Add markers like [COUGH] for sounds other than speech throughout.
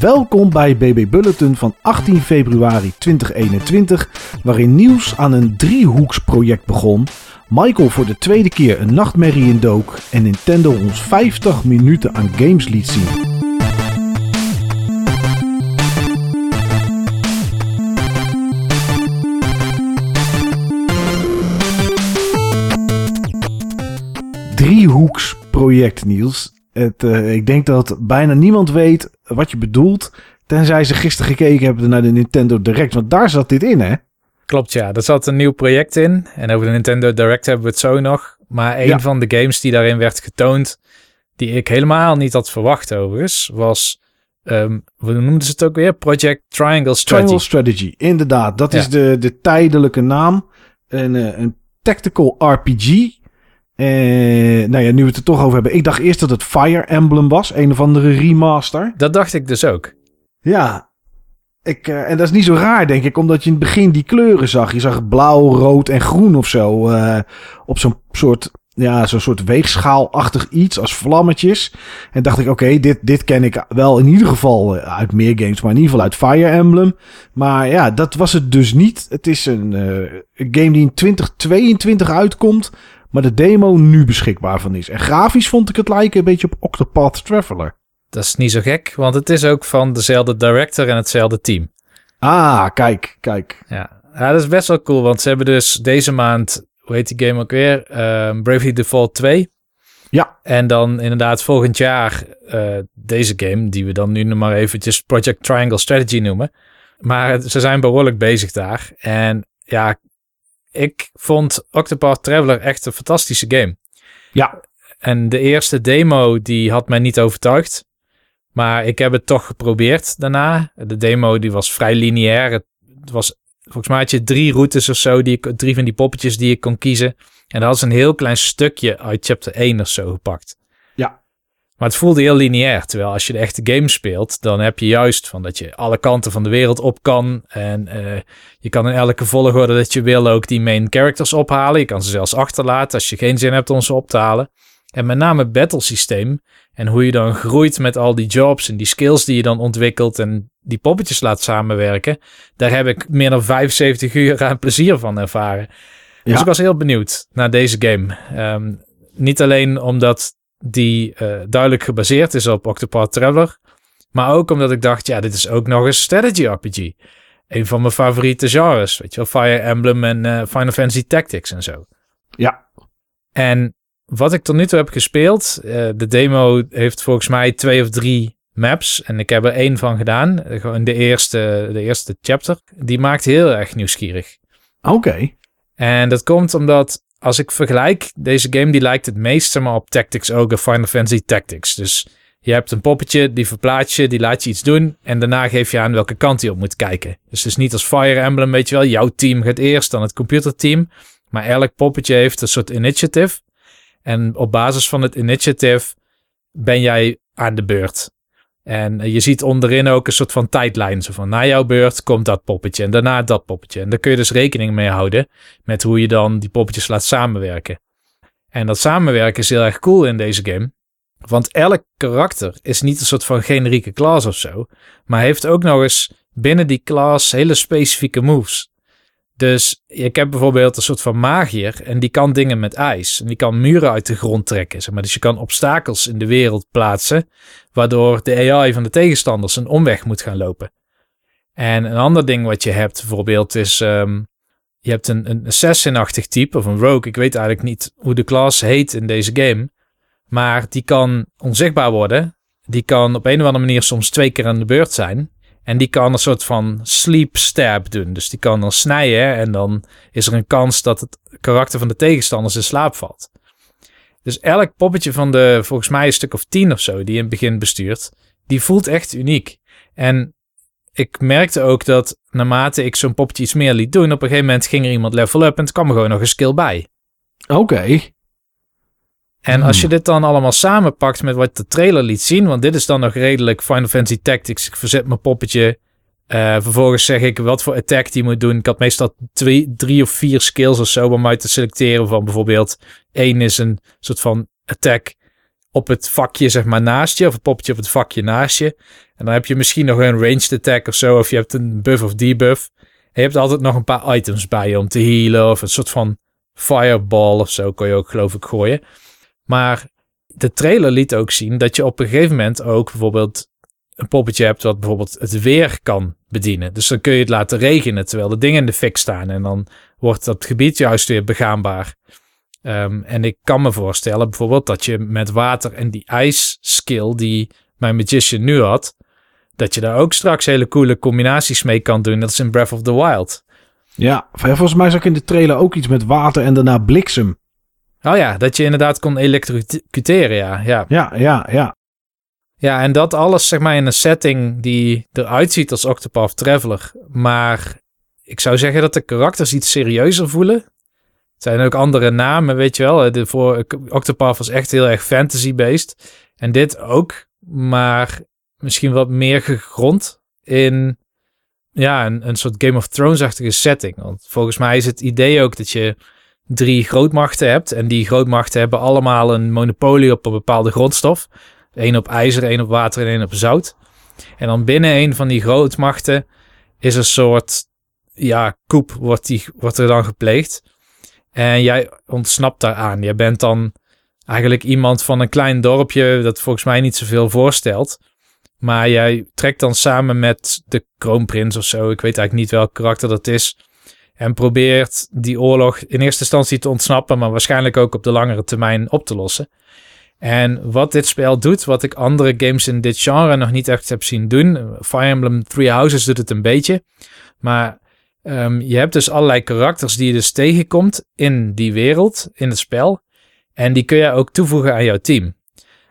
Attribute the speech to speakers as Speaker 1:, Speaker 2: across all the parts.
Speaker 1: Welkom bij BB Bulletin van 18 februari 2021, waarin nieuws aan een driehoeksproject begon, Michael voor de tweede keer een nachtmerrie in dook en Nintendo ons 50 minuten aan games liet zien. Driehoeksproject, Niels. Het, uh, ik denk dat bijna niemand weet wat je bedoelt. Tenzij ze gisteren gekeken hebben naar de Nintendo Direct. Want daar zat dit in, hè?
Speaker 2: Klopt, ja. Er zat een nieuw project in. En over de Nintendo Direct hebben we het zo nog. Maar een van de games die daarin werd getoond, die ik helemaal niet had verwacht overigens, was, um, hoe noemden ze het ook weer? Project Triangle Strategy.
Speaker 1: Triangle Strategy, inderdaad. Dat is de, de tijdelijke naam. Een, uh, een tactical RPG. En nou ja, nu we het er toch over hebben. Ik dacht eerst dat het Fire Emblem was. Een of andere remaster.
Speaker 2: Dat dacht ik dus ook.
Speaker 1: Ja. Ik, uh, en dat is niet zo raar, denk ik. Omdat je in het begin die kleuren zag. Je zag blauw, rood en groen of zo. Uh, op zo'n soort, ja, zo'n soort weegschaalachtig iets als vlammetjes. En dacht ik, oké, okay, dit, dit ken ik wel in ieder geval eh, uit meer games. Maar in ieder geval uit Fire Emblem. Maar ja, dat was het dus niet. Het is een, uh, een game die in 2022 uitkomt maar de demo nu beschikbaar van is. En grafisch vond ik het lijken een beetje op Octopath Traveler.
Speaker 2: Dat is niet zo gek, want het is ook van dezelfde director en hetzelfde team.
Speaker 1: Ah, kijk, kijk.
Speaker 2: Ja, ja dat is best wel cool, want ze hebben dus deze maand, hoe heet die game ook weer? Uh, Bravely Default 2.
Speaker 1: Ja.
Speaker 2: En dan inderdaad volgend jaar uh, deze game, die we dan nu nog maar eventjes Project Triangle Strategy noemen. Maar ze zijn behoorlijk bezig daar. En ja, ik vond Octopath Traveler echt een fantastische game.
Speaker 1: Ja.
Speaker 2: En de eerste demo die had mij niet overtuigd. Maar ik heb het toch geprobeerd daarna. De demo die was vrij lineair. Het was, volgens mij had je drie routes of zo, die ik, drie van die poppetjes die ik kon kiezen. En dat was een heel klein stukje uit chapter 1 of zo gepakt. Maar het voelde heel lineair. Terwijl als je de echte game speelt, dan heb je juist van dat je alle kanten van de wereld op kan. En uh, je kan in elke volgorde dat je wil ook die main characters ophalen. Je kan ze zelfs achterlaten als je geen zin hebt om ze op te halen. En met name het battle systeem. En hoe je dan groeit met al die jobs en die skills die je dan ontwikkelt. En die poppetjes laat samenwerken. Daar heb ik meer dan 75 uur aan plezier van ervaren. Ja. Dus ik was heel benieuwd naar deze game. Um, niet alleen omdat die uh, duidelijk gebaseerd is op Octopath Traveler. Maar ook omdat ik dacht, ja, dit is ook nog een strategy RPG. Een van mijn favoriete genres. Weet je wel, Fire Emblem en uh, Final Fantasy Tactics en zo.
Speaker 1: Ja.
Speaker 2: En wat ik tot nu toe heb gespeeld, uh, de demo heeft volgens mij twee of drie maps. En ik heb er één van gedaan. Gewoon de eerste, de eerste chapter. Die maakt heel erg nieuwsgierig.
Speaker 1: Oké. Okay.
Speaker 2: En dat komt omdat als ik vergelijk, deze game die lijkt het meest maar, op Tactics Ogre Final Fantasy Tactics. Dus je hebt een poppetje, die verplaats je, die laat je iets doen. En daarna geef je aan welke kant hij op moet kijken. Dus het is niet als Fire Emblem, weet je wel. Jouw team gaat eerst, dan het computerteam. Maar elk poppetje heeft een soort initiative. En op basis van het initiative ben jij aan de beurt. En je ziet onderin ook een soort van tijdlijn. Zo van na jouw beurt komt dat poppetje en daarna dat poppetje. En daar kun je dus rekening mee houden met hoe je dan die poppetjes laat samenwerken. En dat samenwerken is heel erg cool in deze game. Want elk karakter is niet een soort van generieke class of zo. Maar heeft ook nog eens binnen die class hele specifieke moves. Dus ik heb bijvoorbeeld een soort van magier en die kan dingen met ijs. En die kan muren uit de grond trekken. Zeg maar. Dus je kan obstakels in de wereld plaatsen, waardoor de AI van de tegenstanders een omweg moet gaan lopen. En een ander ding wat je hebt bijvoorbeeld is, um, je hebt een, een assassin-achtig type of een rogue. Ik weet eigenlijk niet hoe de class heet in deze game. Maar die kan onzichtbaar worden. Die kan op een of andere manier soms twee keer aan de beurt zijn. En die kan een soort van sleep stab doen. Dus die kan dan snijden en dan is er een kans dat het karakter van de tegenstanders in slaap valt. Dus elk poppetje van de, volgens mij een stuk of tien of zo, die je in het begin bestuurt, die voelt echt uniek. En ik merkte ook dat naarmate ik zo'n poppetje iets meer liet doen, op een gegeven moment ging er iemand level up en het kwam er gewoon nog een skill bij.
Speaker 1: Oké.
Speaker 2: En als je dit dan allemaal samenpakt met wat de trailer liet zien, want dit is dan nog redelijk Final Fantasy Tactics. Ik verzet mijn poppetje. Uh, vervolgens zeg ik wat voor attack die moet doen. Ik had meestal twee, drie of vier skills of zo om uit te selecteren. Van bijvoorbeeld één is een soort van attack op het vakje zeg maar naast je, of het poppetje op het vakje naast je. En dan heb je misschien nog een ranged attack of zo, of je hebt een buff of debuff. En je hebt altijd nog een paar items bij je om te healen, of een soort van fireball of zo kon je ook geloof ik gooien. Maar de trailer liet ook zien dat je op een gegeven moment ook bijvoorbeeld een poppetje hebt wat bijvoorbeeld het weer kan bedienen. Dus dan kun je het laten regenen terwijl de dingen in de fik staan. En dan wordt dat gebied juist weer begaanbaar. Um, en ik kan me voorstellen bijvoorbeeld dat je met water en die ijs skill die mijn magician nu had, dat je daar ook straks hele coole combinaties mee kan doen. Dat is in Breath of the Wild.
Speaker 1: Ja, volgens mij zag ik in de trailer ook iets met water en daarna bliksem.
Speaker 2: Oh ja, dat je inderdaad kon elektrocuteren, ja. Ja,
Speaker 1: ja, ja. ja.
Speaker 2: Ja, en dat alles zeg maar in een setting die eruit ziet als Octopath Traveler. Maar ik zou zeggen dat de karakters iets serieuzer voelen. Het zijn ook andere namen, weet je wel. De voor Octopath was echt heel erg fantasy-based. En dit ook, maar misschien wat meer gegrond in ja, een, een soort Game of Thrones-achtige setting. Want volgens mij is het idee ook dat je drie grootmachten hebt. En die grootmachten hebben allemaal een monopolie op een bepaalde grondstof. Eén op ijzer, één op water en één op zout. En dan binnen een van die grootmachten is een soort ja, koep wordt, die, wordt er dan gepleegd. En jij ontsnapt daaraan. Je bent dan eigenlijk iemand van een klein dorpje dat volgens mij niet zoveel voorstelt. Maar jij trekt dan samen met de kroonprins of zo. Ik weet eigenlijk niet welk karakter dat is. En probeert die oorlog in eerste instantie te ontsnappen, maar waarschijnlijk ook op de langere termijn op te lossen. En wat dit spel doet, wat ik andere games in dit genre nog niet echt heb zien doen. Fire Emblem Three Houses doet het een beetje. Maar um, je hebt dus allerlei karakters die je dus tegenkomt in die wereld, in het spel. En die kun je ook toevoegen aan jouw team.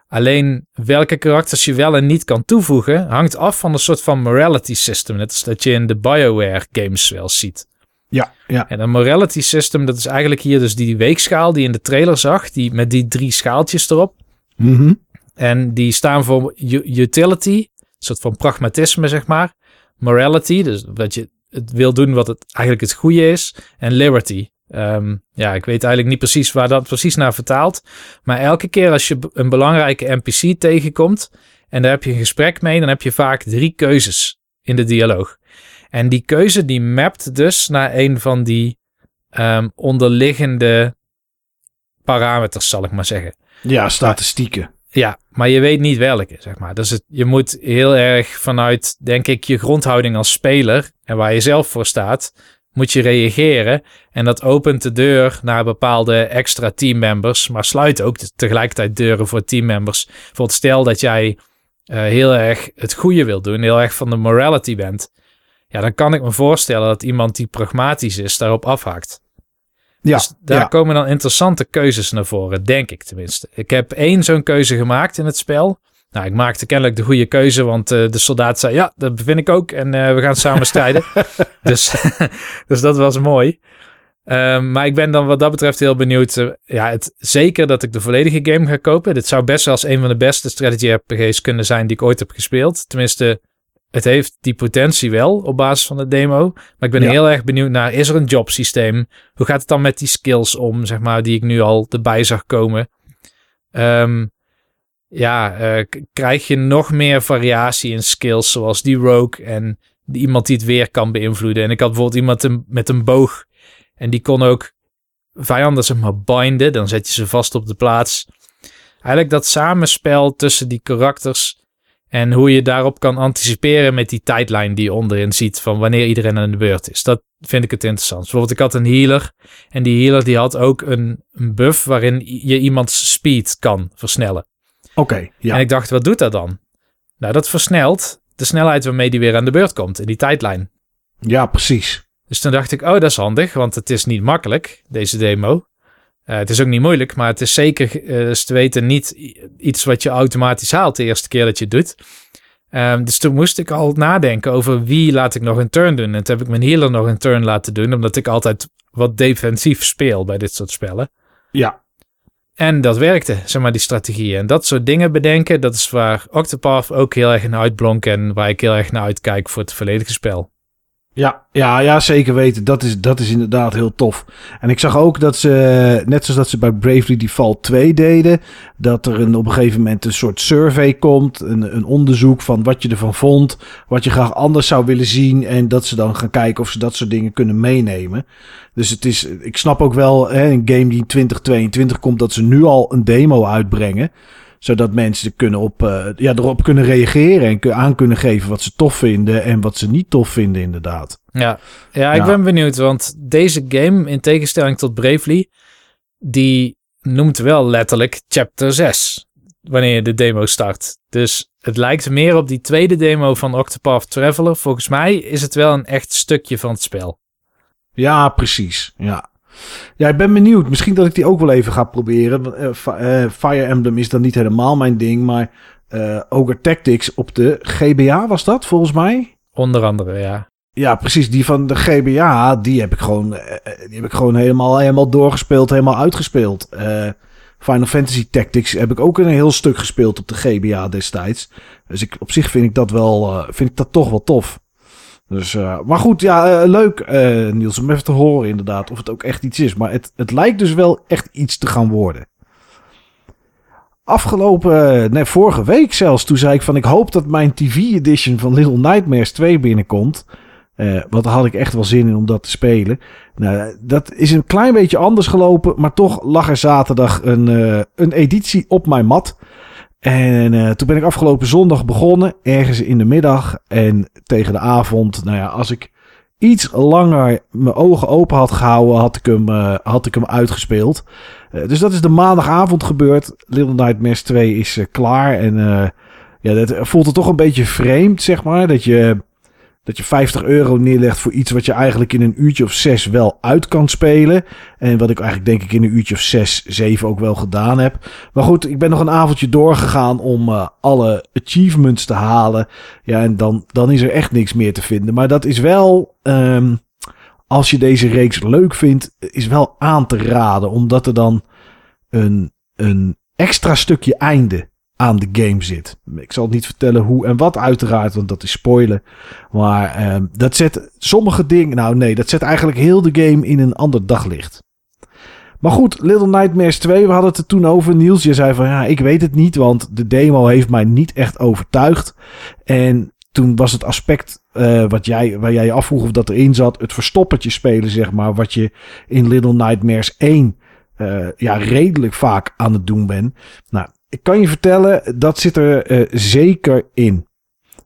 Speaker 2: Alleen welke karakters je wel en niet kan toevoegen, hangt af van een soort van morality system. Net als dat je in de BioWare games wel ziet.
Speaker 1: Ja, ja.
Speaker 2: En een morality system, dat is eigenlijk hier dus die weegschaal die je in de trailer zag, die, met die drie schaaltjes erop.
Speaker 1: Mm
Speaker 2: En die staan voor utility, een soort van pragmatisme, zeg maar. Morality, dus dat je het wil doen wat het eigenlijk het goede is. En liberty. Um, ja, ik weet eigenlijk niet precies waar dat precies naar vertaalt. Maar elke keer als je een belangrijke NPC tegenkomt en daar heb je een gesprek mee, dan heb je vaak drie keuzes in de dialoog. En die keuze die mapt dus naar een van die um, onderliggende parameters, zal ik maar zeggen.
Speaker 1: Ja, statistieken.
Speaker 2: Ja, maar je weet niet welke, zeg maar. Dus het, je moet heel erg vanuit, denk ik, je grondhouding als speler en waar je zelf voor staat, moet je reageren. En dat opent de deur naar bepaalde extra teammembers, maar sluit ook tegelijkertijd deuren voor teammembers. Bijvoorbeeld stel dat jij uh, heel erg het goede wil doen, heel erg van de morality bent. Ja, dan kan ik me voorstellen dat iemand die pragmatisch is daarop afhaakt.
Speaker 1: Ja,
Speaker 2: dus daar komen dan interessante keuzes naar voren, denk ik tenminste. Ik heb één zo'n keuze gemaakt in het spel. Nou, ik maakte kennelijk de goede keuze, want uh, de soldaat zei: Ja, dat vind ik ook. En uh, we gaan samen strijden. [LAUGHS] dus, [LAUGHS] dus dat was mooi. Um, maar ik ben dan wat dat betreft heel benieuwd. Uh, ja, het, zeker dat ik de volledige game ga kopen. Dit zou best wel als een van de beste strategy RPG's kunnen zijn die ik ooit heb gespeeld. Tenminste, het heeft die potentie wel op basis van de demo. Maar ik ben heel erg benieuwd naar, is er een jobsysteem? Hoe gaat het dan met die skills om, zeg maar, die ik nu al erbij zag komen? Um, ja, uh, krijg je nog meer variatie in skills, zoals die rogue en die, iemand die het weer kan beïnvloeden. En ik had bijvoorbeeld iemand met een boog en die kon ook vijanden zeg maar binden, dan zet je ze vast op de plaats. Eigenlijk dat samenspel tussen die karakters en hoe je daarop kan anticiperen met die tijdlijn die je onderin ziet van wanneer iedereen aan de beurt is. Dat vind ik het interessant. Bijvoorbeeld ik had een healer en die healer die had ook een, een buff waarin je iemands speed kan versnellen.
Speaker 1: Oké, ja.
Speaker 2: En ik dacht, wat doet dat dan? Nou, dat versnelt de snelheid waarmee die weer aan de beurt komt in die tijdlijn.
Speaker 1: Ja, precies.
Speaker 2: Dus toen dacht ik, oh, dat is handig, want het is niet makkelijk, deze demo. Uh, het is ook niet moeilijk, maar het is zeker, uh, te weten, niet iets wat je automatisch haalt de eerste keer dat je het doet. Um, dus toen moest ik al nadenken over wie laat ik nog een turn doen. En toen heb ik mijn healer nog een turn laten doen, omdat ik altijd wat defensief speel bij dit soort spellen.
Speaker 1: Ja.
Speaker 2: En dat werkte, zeg maar, die strategieën. En dat soort dingen bedenken, dat is waar Octopath ook heel erg naar uitblonk en waar ik heel erg naar uitkijk voor het volledige spel.
Speaker 1: Ja, ja, ja, zeker weten. Dat is, dat is inderdaad heel tof. En ik zag ook dat ze, net zoals dat ze bij Bravely Default 2 deden, dat er een, op een gegeven moment een soort survey komt, een, een onderzoek van wat je ervan vond, wat je graag anders zou willen zien en dat ze dan gaan kijken of ze dat soort dingen kunnen meenemen. Dus het is, ik snap ook wel, hè, een game die in 2022 komt, dat ze nu al een demo uitbrengen zodat mensen kunnen op, uh, ja, erop kunnen reageren en aan kunnen geven wat ze tof vinden en wat ze niet tof vinden, inderdaad.
Speaker 2: Ja, ja ik ben benieuwd, want deze game, in tegenstelling tot Bravely, die noemt wel letterlijk chapter 6 wanneer je de demo start. Dus het lijkt meer op die tweede demo van Octopath Traveler. Volgens mij is het wel een echt stukje van het spel.
Speaker 1: Ja, precies. Ja. Ja, ik ben benieuwd. Misschien dat ik die ook wel even ga proberen. Uh, Fire Emblem is dan niet helemaal mijn ding, maar uh, Ogre Tactics op de GBA was dat volgens mij?
Speaker 2: Onder andere, ja.
Speaker 1: Ja, precies. Die van de GBA, die heb ik gewoon, die heb ik gewoon helemaal, helemaal doorgespeeld, helemaal uitgespeeld. Final Fantasy Tactics heb ik ook een heel stuk gespeeld op de GBA destijds. Dus ik, op zich vind ik dat wel, vind ik dat toch wel tof. Dus, uh, maar goed, ja, uh, leuk uh, Niels, om even te horen inderdaad of het ook echt iets is. Maar het, het lijkt dus wel echt iets te gaan worden. Afgelopen, nee, vorige week zelfs, toen zei ik van ik hoop dat mijn TV-edition van Little Nightmares 2 binnenkomt. want daar had ik echt wel zin in om dat te spelen. Nou, dat is een klein beetje anders gelopen, maar toch lag er zaterdag een, een editie op mijn mat. En uh, toen ben ik afgelopen zondag begonnen, ergens in de middag. En tegen de avond, nou ja, als ik iets langer mijn ogen open had gehouden, had ik hem, uh, had ik hem uitgespeeld. Uh, dus dat is de maandagavond gebeurd. Little Nightmares 2 is klaar. En ja, dat voelt het toch een beetje vreemd, zeg maar. Dat je dat je 50 euro neerlegt voor iets wat je eigenlijk in een uurtje of zes wel uit kan spelen. En wat ik eigenlijk denk ik in een uurtje of zes, zeven ook wel gedaan heb. Maar goed, ik ben nog een avondje doorgegaan om uh, alle achievements te halen. Ja, en dan, dan is er echt niks meer te vinden. Maar dat is wel, um, als je deze reeks leuk vindt, is wel aan te raden. Omdat er dan een, een extra stukje einde aan de game zit. Ik zal niet vertellen hoe en wat uiteraard, want dat is spoilen. Maar uh, dat zet sommige dingen... Nou nee, dat zet eigenlijk heel de game in een ander daglicht. Maar goed, Little Nightmares 2, we hadden het er toen over. Niels, je zei van ja, ik weet het niet, want de demo heeft mij niet echt overtuigd. En toen was het aspect uh, wat jij, waar jij je afvroeg of dat erin zat, het verstoppertje spelen, zeg maar, wat je in Little Nightmares 1 uh, ja, redelijk vaak aan het doen bent. Nou, ik kan je vertellen, dat zit er uh, zeker in.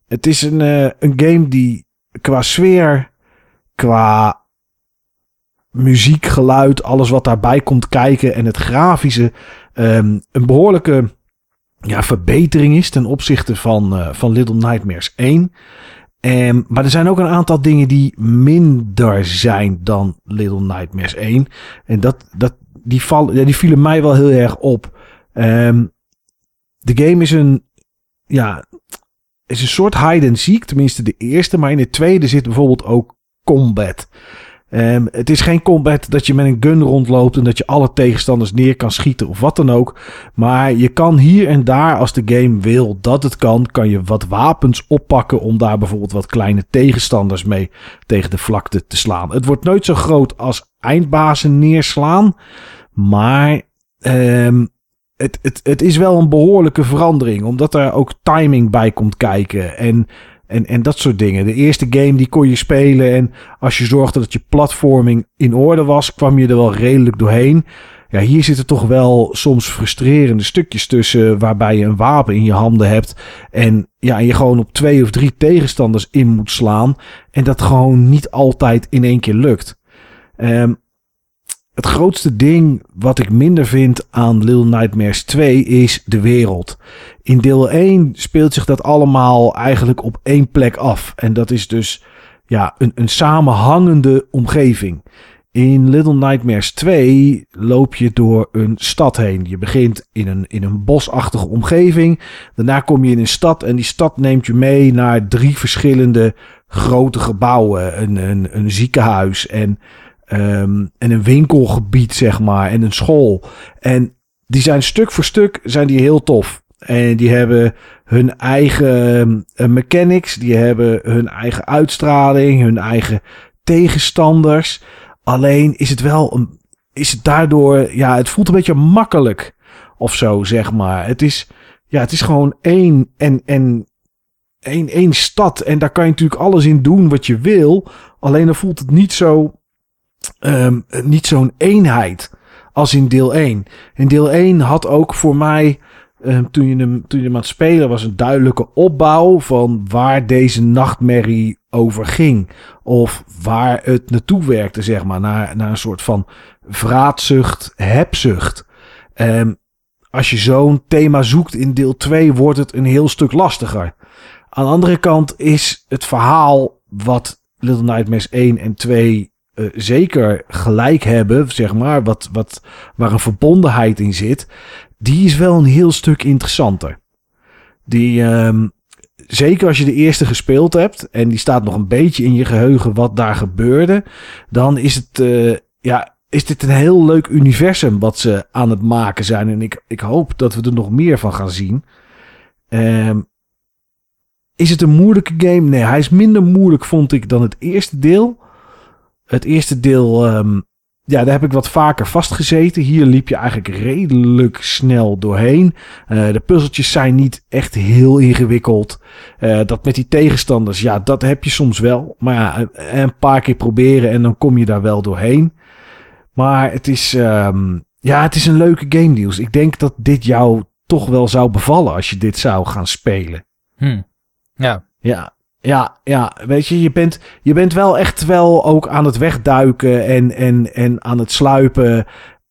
Speaker 1: Het is een, uh, een game die qua sfeer, qua muziek, geluid, alles wat daarbij komt kijken en het grafische um, een behoorlijke ja, verbetering is ten opzichte van, uh, van Little Nightmares 1. Um, maar er zijn ook een aantal dingen die minder zijn dan Little Nightmares 1. En dat, dat, die, val, ja, die vielen mij wel heel erg op. Um, de game is een, ja, is een soort hide and seek, tenminste de eerste. Maar in de tweede zit bijvoorbeeld ook combat. Um, het is geen combat dat je met een gun rondloopt en dat je alle tegenstanders neer kan schieten of wat dan ook. Maar je kan hier en daar, als de game wil dat het kan, kan je wat wapens oppakken om daar bijvoorbeeld wat kleine tegenstanders mee tegen de vlakte te slaan. Het wordt nooit zo groot als eindbazen neerslaan. Maar um, het, het, het is wel een behoorlijke verandering. Omdat er ook timing bij komt kijken. En, en, en dat soort dingen. De eerste game die kon je spelen. En als je zorgde dat je platforming in orde was, kwam je er wel redelijk doorheen. Ja, hier zitten toch wel soms frustrerende stukjes tussen. Waarbij je een wapen in je handen hebt. En ja, je gewoon op twee of drie tegenstanders in moet slaan. En dat gewoon niet altijd in één keer lukt. Um, het grootste ding wat ik minder vind aan Little Nightmares 2 is de wereld. In deel 1 speelt zich dat allemaal eigenlijk op één plek af. En dat is dus ja, een, een samenhangende omgeving. In Little Nightmares 2 loop je door een stad heen. Je begint in een, in een bosachtige omgeving. Daarna kom je in een stad en die stad neemt je mee naar drie verschillende grote gebouwen. Een, een, een ziekenhuis en Um, en een winkelgebied, zeg maar, en een school. En die zijn stuk voor stuk zijn die heel tof. En die hebben hun eigen uh, mechanics, die hebben hun eigen uitstraling, hun eigen tegenstanders. Alleen is het wel is het daardoor, ja, het voelt een beetje makkelijk of zo, zeg maar. Het is, ja, het is gewoon één en, en één, één stad. En daar kan je natuurlijk alles in doen wat je wil. Alleen dan voelt het niet zo, um, niet zo'n eenheid als in deel 1. In deel 1 had ook voor mij, um, toen, je hem, toen je hem aan het spelen was, een duidelijke opbouw van waar deze nachtmerrie over ging. Of waar het naartoe werkte, zeg maar. Naar, naar een soort van vraatzucht, hebzucht. Um, als je zo'n thema zoekt in deel 2, wordt het een heel stuk lastiger. Aan de andere kant is het verhaal wat Little Nightmares 1 en 2 eh, zeker gelijk hebben, zeg maar, wat, wat, waar een verbondenheid in zit, die is wel een heel stuk interessanter. Die, um, zeker als je de eerste gespeeld hebt en die staat nog een beetje in je geheugen wat daar gebeurde, dan is het, uh, ja, is dit een heel leuk universum wat ze aan het maken zijn. En ik, ik hoop dat we er nog meer van gaan zien. Um, is het een moeilijke game? Nee, hij is minder moeilijk, vond ik, dan het eerste deel. Het eerste deel, um, ja, daar heb ik wat vaker vastgezeten. Hier liep je eigenlijk redelijk snel doorheen. Uh, de puzzeltjes zijn niet echt heel ingewikkeld. Uh, dat met die tegenstanders, ja, dat heb je soms wel. Maar ja, een paar keer proberen en dan kom je daar wel doorheen. Maar het is, um, ja, het is een leuke game deals. Ik denk dat dit jou toch wel zou bevallen als je dit zou gaan spelen.
Speaker 2: Hmm. Ja.
Speaker 1: Ja, ja, ja. Weet je, je bent, je bent wel echt wel ook aan het wegduiken en, en, en aan het sluipen.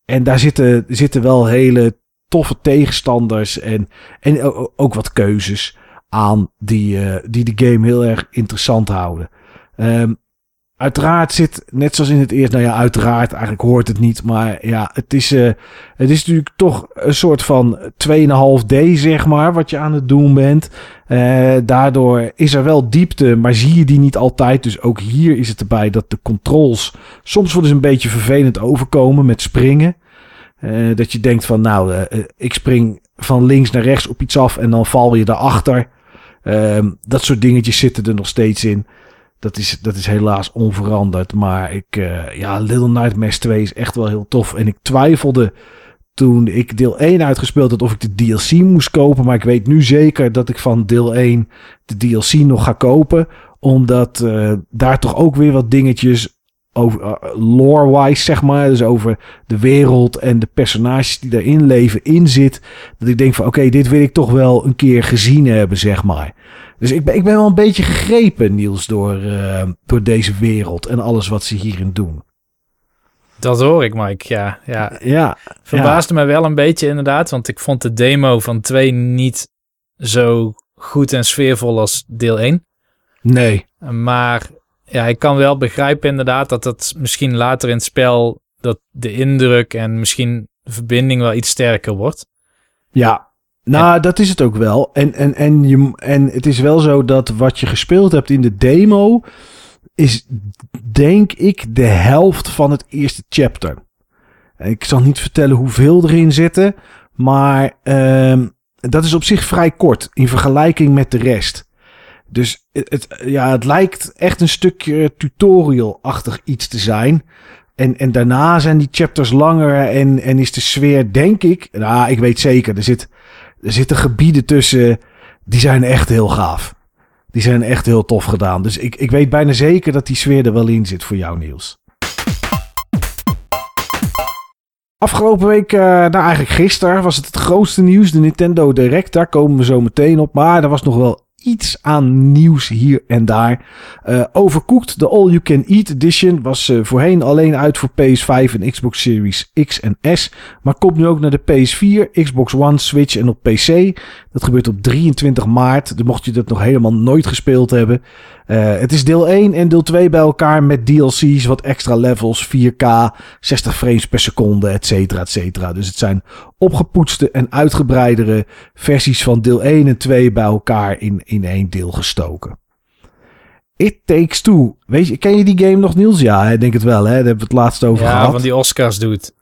Speaker 1: En daar zitten, zitten wel hele toffe tegenstanders en, en ook wat keuzes aan die, uh, die de game heel erg interessant houden. Um, Uiteraard zit, net zoals in het eerste, nou ja, uiteraard, eigenlijk hoort het niet, maar ja, het is, uh, het is natuurlijk toch een soort van 2,5D, zeg maar, wat je aan het doen bent. Uh, daardoor is er wel diepte, maar zie je die niet altijd. Dus ook hier is het erbij dat de controls soms worden ze een beetje vervelend overkomen met springen. Uh, dat je denkt van, nou, ik spring van links naar rechts op iets af en dan val je daarachter. Ehm, dat soort dingetjes zitten er nog steeds in. Dat is, dat is helaas onveranderd. Maar ik, uh, ja, Little Nightmares 2 is echt wel heel tof. En ik twijfelde toen ik deel 1 uitgespeeld had of ik de DLC moest kopen. Maar ik weet nu zeker dat ik van deel 1 de DLC nog ga kopen. Omdat uh, daar toch ook weer wat dingetjes over uh, lore-wise, zeg maar. Dus over de wereld en de personages die daarin leven, in zit. Dat ik denk van oké, okay, dit wil ik toch wel een keer gezien hebben, zeg maar. Dus ik ben, ik ben wel een beetje gegrepen, Niels, door, uh, door deze wereld en alles wat ze hierin doen.
Speaker 2: Dat hoor ik, Mike. Ja, ja.
Speaker 1: ja
Speaker 2: Verbaasde ja. me wel een beetje inderdaad, want ik vond de demo van 2 niet zo goed en sfeervol als deel 1.
Speaker 1: Nee.
Speaker 2: Maar ja, ik kan wel begrijpen inderdaad dat dat misschien later in het spel dat de indruk en misschien de verbinding wel iets sterker wordt.
Speaker 1: Ja, nou, dat is het ook wel. En, en, en, je, en het is wel zo dat wat je gespeeld hebt in de demo is, denk ik, de helft van het eerste chapter. Ik zal niet vertellen hoeveel erin zitten, maar um, dat is op zich vrij kort in vergelijking met de rest. Dus het, ja, het lijkt echt een stukje tutorial-achtig iets te zijn. En, en daarna zijn die chapters langer en, en is de sfeer, denk ik, nou, ik weet zeker, er zit er zitten gebieden tussen. Die zijn echt heel gaaf. Die zijn echt heel tof gedaan. Dus ik, ik weet bijna zeker dat die sfeer er wel in zit voor jou, Niels. Afgelopen week, uh, nou eigenlijk gisteren, was het het grootste nieuws. De Nintendo Direct, daar komen we zo meteen op. Maar er was nog wel iets aan nieuws hier en daar. Uh, Overcooked, de All You Can Eat Edition, was uh, voorheen alleen uit voor PS5 en Xbox Series X en S. Maar komt nu ook naar de PS4, Xbox One, Switch en op PC. Dat gebeurt op 23 maart. Dan mocht je dat nog helemaal nooit gespeeld hebben. Uh, het is deel 1 en deel 2 bij elkaar met DLC's, wat extra levels, 4K, 60 frames per seconde, et cetera, et cetera. Dus het zijn opgepoetste en uitgebreidere versies van deel 1 en 2 bij elkaar in, in één deel gestoken. It Takes Two. Weet je, ken je die game nog, Niels? Ja, ik denk het wel, hè? Daar hebben we het laatst over
Speaker 2: ja,
Speaker 1: gehad. Ja,
Speaker 2: van die Oscars doet.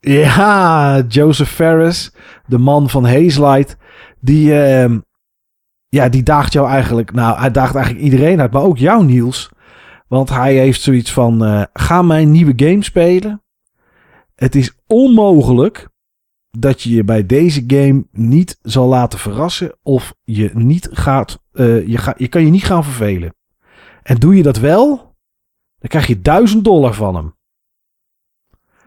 Speaker 1: Ja, Joseph Ferris, de man van Hazelight Die, ehm, ja, die daagt jou eigenlijk... Nou, hij daagt eigenlijk iedereen uit, maar ook jou, Niels. Want hij heeft zoiets van... eh, ga mijn nieuwe game spelen. Het is onmogelijk dat je je bij deze game niet zal laten verrassen... of je, niet gaat, eh, je, ga, je kan je niet gaan vervelen. En doe je dat wel, dan krijg je 1000 dollar van hem.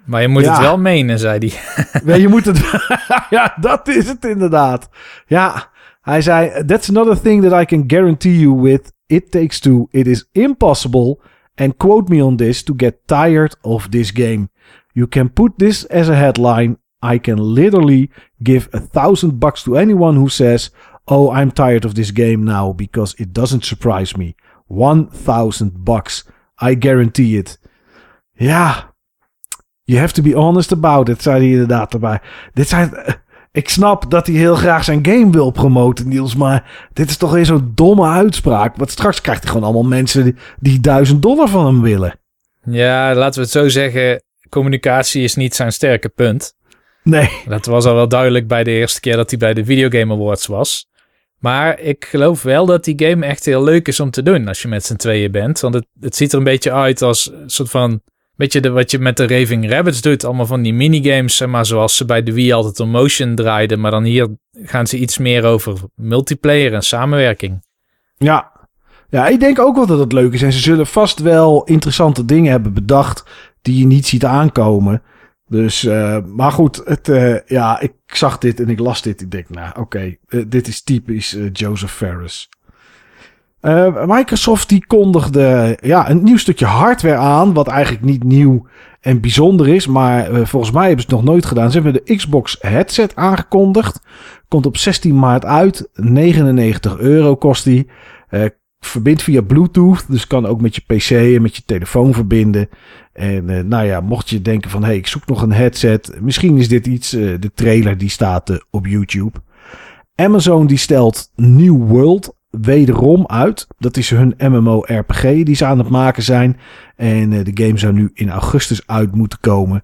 Speaker 2: Maar je moet
Speaker 1: Ja.
Speaker 2: het wel menen, zei hij.
Speaker 1: Ja, je moet het. [LAUGHS] [LAUGHS] ja, dat is het inderdaad. Ja, hij zei: That's another thing that I can guarantee you with It Takes Two. It is impossible, and quote me on this, to get tired of this game. You can put this as a headline. I can literally give a thousand bucks to anyone who says, Oh, I'm tired of this game now because it doesn't surprise me. One thousand bucks. I guarantee it. Ja, You have to be honest about it, zei hij inderdaad erbij. Dit zijn, eh, ik snap dat hij heel graag zijn game wil promoten, Niels. Maar dit is toch weer zo'n domme uitspraak. Want straks krijgt hij gewoon allemaal mensen die, die duizend dollar van hem willen.
Speaker 2: Ja, laten we het zo zeggen. Communicatie is niet zijn sterke punt.
Speaker 1: Nee.
Speaker 2: Dat was al wel duidelijk bij de eerste keer dat hij bij de Video Game Awards was. Maar ik geloof wel dat die game echt heel leuk is om te doen als je met z'n tweeën bent. Want het, het ziet er een beetje uit als een soort van... Beetje de, wat je met de Raving Rabbits doet. Allemaal van die minigames, zeg maar zoals ze bij de Wii altijd om motion draaiden. Maar dan hier gaan ze iets meer over multiplayer en samenwerking.
Speaker 1: Ja. Ja, ik denk ook wel dat het leuk is. En ze zullen vast wel interessante dingen hebben bedacht die je niet ziet aankomen. Dus, eh, maar goed, het, eh, ja, ik zag dit en ik las dit. Ik denk, nou, oké, eh, dit is typisch Joseph Ferris. Eh, Microsoft die kondigde ja, een nieuw stukje hardware aan, wat eigenlijk niet nieuw en bijzonder is, maar eh, volgens mij hebben ze het nog nooit gedaan. Ze hebben de Xbox headset aangekondigd. Komt op 16 maart uit. 99 euro kost die. Eh, verbindt via Bluetooth, dus kan ook met je PC en met je telefoon verbinden. En nou ja, mocht je denken van, hey, ik zoek nog een headset. Misschien is dit iets, de trailer die staat op YouTube. Amazon die stelt New World wederom uit. Dat is hun MMO-RPG die ze aan het maken zijn. En eh, de game zou nu in augustus uit moeten komen.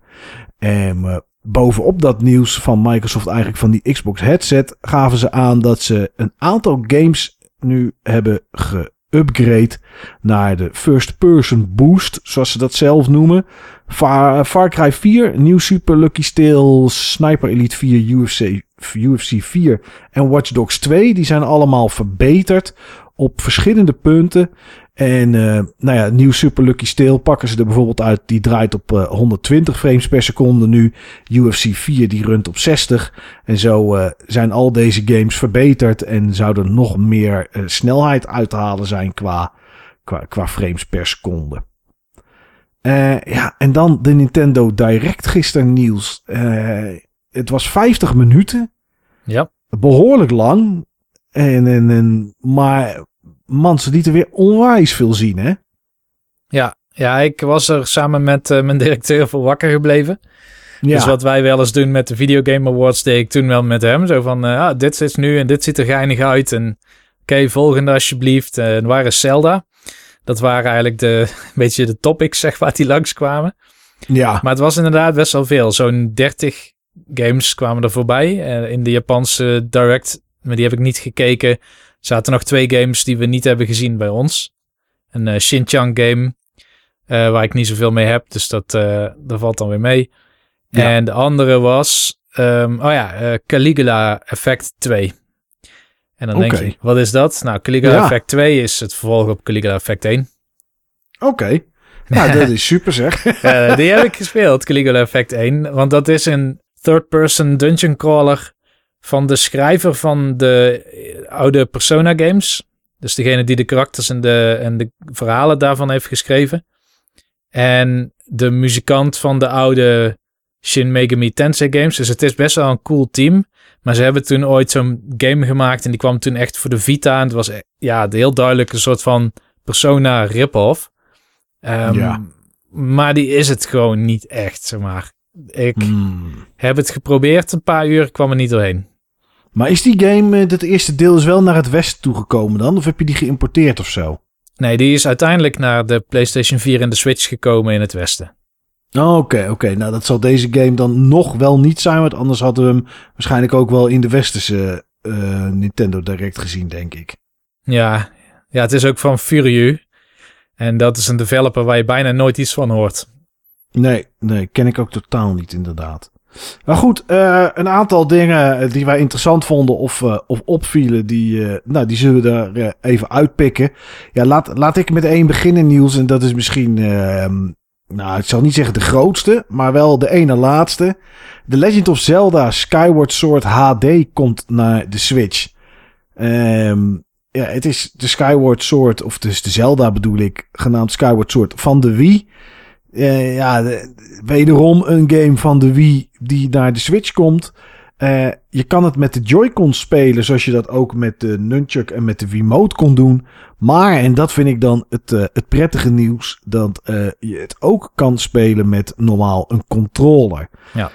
Speaker 1: En eh, bovenop dat nieuws van Microsoft, eigenlijk van die Xbox headset, gaven ze aan dat ze een aantal games nu hebben geupgrade naar de first person boost, zoals ze dat zelf noemen. Far, Cry 4, New Super Lucky Steel, Sniper Elite 4, UFC, UFC 4 en Watch Dogs 2, die zijn allemaal verbeterd op verschillende punten. En uh, nou ja, nieuw Super Lucky Steel pakken ze er bijvoorbeeld uit. Die draait op uh, 120 frames per seconde nu. UFC 4 die runt op 60. En zo uh, zijn al deze games verbeterd. En zouden nog meer snelheid uit te halen zijn qua, qua, qua frames per seconde. Ja, en dan de Nintendo Direct gisteren nieuws. Het was 50 minuten.
Speaker 2: Ja.
Speaker 1: Behoorlijk lang. En, en, en, maar man, ze lieten weer onwijs veel zien, hè?
Speaker 2: Ja, ja ik was er samen met uh, mijn directeur voor wakker gebleven.
Speaker 1: Ja.
Speaker 2: Dus wat wij wel eens doen met de Video Game Awards, deed ik toen wel met hem. Zo van, uh, ah, dit is nu en dit ziet er geinig uit. En oké, okay, volgende alsjeblieft. En waar is Zelda? Dat waren eigenlijk de, [LAUGHS] een beetje de topics, zeg maar, die langskwamen.
Speaker 1: Ja.
Speaker 2: Maar het was inderdaad best wel veel. Zo'n 30 games kwamen er voorbij. Uh, in de Japanse Direct, maar die heb ik niet gekeken. Zaten nog twee games die we niet hebben gezien bij ons. Een uh, Shin-Chan game, uh, waar ik niet zoveel mee heb. Dus dat, dat valt dan weer mee. Ja. En de andere was, um, oh ja, Caligula Effect 2. En dan okay. denk je, wat is dat? Nou, Caligula ja. Effect 2 is het vervolg op Caligula Effect 1.
Speaker 1: Oké. Okay. Nou, [LAUGHS] dat is super zeg.
Speaker 2: uh, die heb ik [LAUGHS] gespeeld, Caligula Effect 1. Want dat is een third-person dungeon crawler van de schrijver van de oude Persona games. Dus degene die de karakters en de, en de verhalen daarvan heeft geschreven. En de muzikant van de oude Shin Megami Tensei games. Dus het is best wel een cool team. Maar ze hebben toen ooit zo'n game gemaakt en die kwam toen echt voor de Vita. En het was ja, heel duidelijk een soort van Persona rip-off. Um,
Speaker 1: ja.
Speaker 2: Maar die is het gewoon niet echt, zeg maar. Ik mm. heb het geprobeerd een paar uur, kwam er niet doorheen.
Speaker 1: Maar is die game, dat eerste deel is wel naar het westen toegekomen dan? Of heb je die geïmporteerd of zo?
Speaker 2: Nee, die is uiteindelijk naar de PlayStation 4 en de Switch gekomen in het westen.
Speaker 1: Oké, oh, oké. Okay, okay. Nou, dat zal deze game dan nog wel niet zijn. Want anders hadden we hem waarschijnlijk ook wel in de westerse eh, Nintendo Direct gezien, denk ik.
Speaker 2: Ja, ja, het is ook van Furieux. En dat is een developer waar je bijna nooit iets van hoort.
Speaker 1: Nee, nee, ken ik ook totaal niet, inderdaad. Maar goed, uh, een aantal dingen die wij interessant vonden of, uh, of opvielen, die, nou, die zullen we er even uitpikken. Ja, laat, laat ik met één beginnen, Niels. En dat is misschien, ehm, nou, ik zal niet zeggen de grootste, maar wel de ene laatste. The Legend of Zelda Skyward Sword HD komt naar de Switch. Um, ja, het is de Skyward Sword, of dus de Zelda bedoel ik, genaamd Skyward Sword van de Wii. Uh, ja, de, wederom een game van de Wii die naar de Switch komt. Uh, je kan het met de Joy-Con spelen, zoals je dat ook met de Nunchuk en met de Wiimote kon doen. Maar, en dat vind ik dan het, uh, het prettige nieuws, dat je het ook kan spelen met normaal een controller.
Speaker 2: Ja.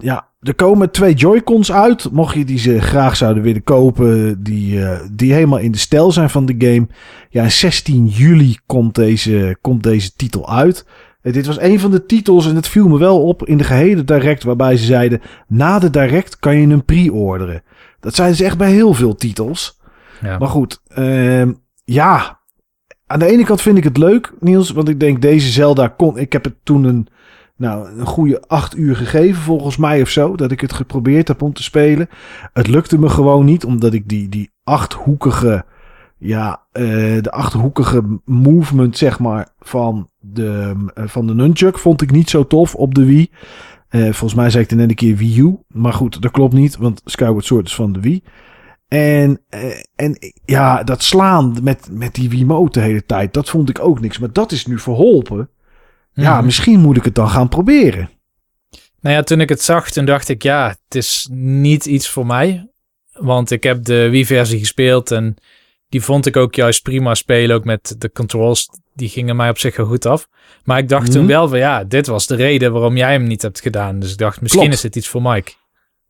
Speaker 1: Ja, er komen twee Joy-Cons uit. Mocht je die ze graag zouden willen kopen, die, uh, die helemaal in de stijl zijn van de game. Ja, 16 juli komt deze, komt deze titel uit. Uh, dit was een van de titels en het viel me wel op in de gehele direct waarbij ze zeiden, na de direct kan je hem pre-orderen. Dat zijn ze echt bij heel veel titels.
Speaker 2: Ja.
Speaker 1: Maar goed, uh, ja, aan de ene kant vind ik het leuk, Niels, want ik denk deze Zelda kon, ik heb het toen een nou, een goede acht uur gegeven volgens mij of zo. Dat ik het geprobeerd heb om te spelen. Het lukte me gewoon niet, omdat ik die, die achthoekige, ja, uh, de achthoekige movement, zeg maar, van de, uh, van de Nunchuk vond ik niet zo tof op de Wii. Uh, volgens mij zei ik er net een keer Wii U. Maar goed, dat klopt niet, want Skyward Sword is van de Wii. En, en ja, dat slaan met, met die Wiimote de hele tijd, dat vond ik ook niks. Maar dat is nu verholpen. Ja,
Speaker 2: Mhm.
Speaker 1: misschien moet ik het dan gaan proberen.
Speaker 2: Nou ja, toen ik het zag, toen dacht ik, ja, het is niet iets voor mij. Want ik heb de Wii-versie gespeeld en die vond ik ook juist prima spelen. Ook met de controls, die gingen mij op zich wel goed af. Maar ik dacht toen
Speaker 1: Mhm.
Speaker 2: wel van, ja, dit was de reden waarom jij hem niet hebt gedaan. Dus ik dacht, misschien
Speaker 1: Klopt.
Speaker 2: is dit iets voor Mike.